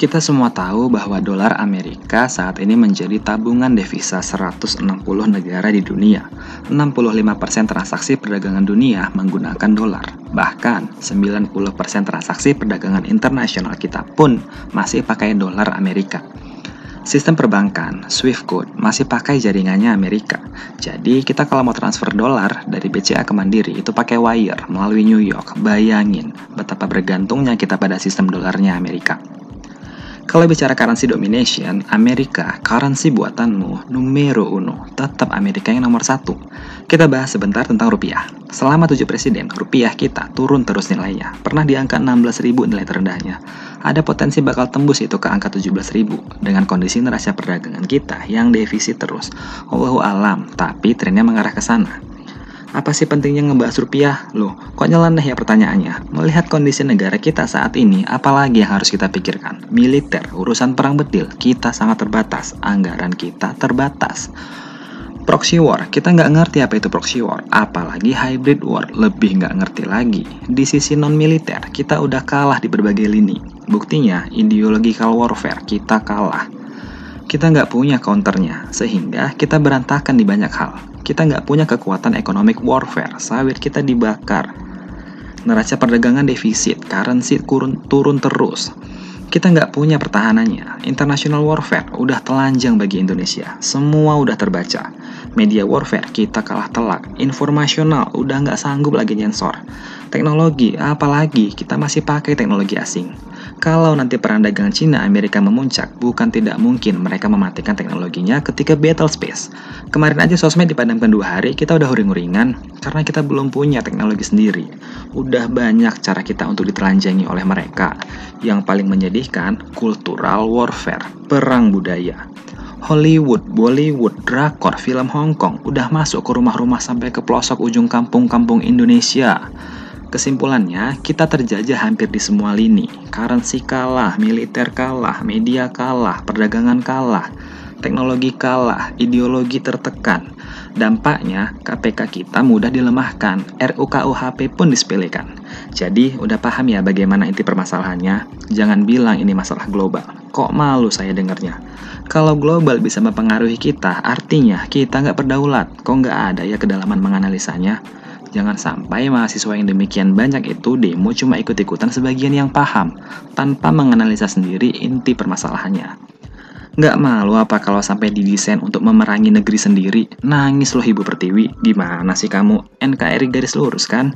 Kita semua tahu bahwa dolar Amerika saat ini menjadi tabungan devisa 160 negara di dunia. 65% transaksi perdagangan dunia menggunakan dolar. Bahkan 90% transaksi perdagangan internasional kita pun masih pakai dolar Amerika. Sistem perbankan, Swift Code, masih pakai jaringannya Amerika. Jadi kita kalau mau transfer dolar dari BCA ke Mandiri itu pakai wire melalui New York. Bayangin betapa bergantungnya kita pada sistem dolarnya Amerika. Kalau bicara currency domination, Amerika, currency buatanmu, numero uno, tetap Amerika yang nomor satu. Kita bahas sebentar tentang rupiah. Selama tujuh presiden, rupiah kita turun terus nilainya. Pernah di angka 16.000 nilai terendahnya. Ada potensi bakal tembus itu ke angka 17.000 dengan kondisi neraca perdagangan kita yang defisit terus. Allahu alam, tapi trennya mengarah ke sana. Apa sih pentingnya ngebahas rupiah? Loh, kok nyeleneh ya pertanyaannya? Melihat kondisi negara kita saat ini, apalagi yang harus kita pikirkan? Militer, urusan perang bedil, kita sangat terbatas. Anggaran kita terbatas. Proxy war, kita nggak ngerti apa itu proxy war, apalagi hybrid war, lebih nggak ngerti lagi. Di sisi non-militer, kita udah kalah di berbagai lini. Buktinya, ideological warfare, kita kalah. Kita nggak punya counternya, sehingga kita berantakan di banyak hal kita nggak punya kekuatan economic warfare, sawit kita dibakar. Neraca perdagangan defisit, currency turun, turun terus. Kita nggak punya pertahanannya. International warfare udah telanjang bagi Indonesia. Semua udah terbaca. Media warfare kita kalah telak. Informasional udah nggak sanggup lagi nyensor. Teknologi, apalagi kita masih pakai teknologi asing. Kalau nanti perang dagang Cina Amerika memuncak, bukan tidak mungkin mereka mematikan teknologinya ketika battle space. Kemarin aja sosmed dipadamkan dua hari, kita udah huring-huringan karena kita belum punya teknologi sendiri. Udah banyak cara kita untuk ditelanjangi oleh mereka. Yang paling menyedihkan, cultural warfare, perang budaya. Hollywood, Bollywood, drakor, film Hong Kong udah masuk ke rumah-rumah sampai ke pelosok ujung kampung-kampung Indonesia. Kesimpulannya, kita terjajah hampir di semua lini. Currency kalah, militer kalah, media kalah, perdagangan kalah, teknologi kalah, ideologi tertekan. Dampaknya, KPK kita mudah dilemahkan, RUKUHP pun disepelekan. Jadi, udah paham ya bagaimana inti permasalahannya? Jangan bilang ini masalah global. Kok malu saya dengarnya? Kalau global bisa mempengaruhi kita, artinya kita nggak berdaulat. Kok nggak ada ya kedalaman menganalisanya? Jangan sampai mahasiswa yang demikian banyak itu demo cuma ikut-ikutan sebagian yang paham, tanpa menganalisa sendiri inti permasalahannya. Nggak malu apa kalau sampai didesain untuk memerangi negeri sendiri? Nangis loh Ibu Pertiwi, gimana sih kamu? NKRI garis lurus kan?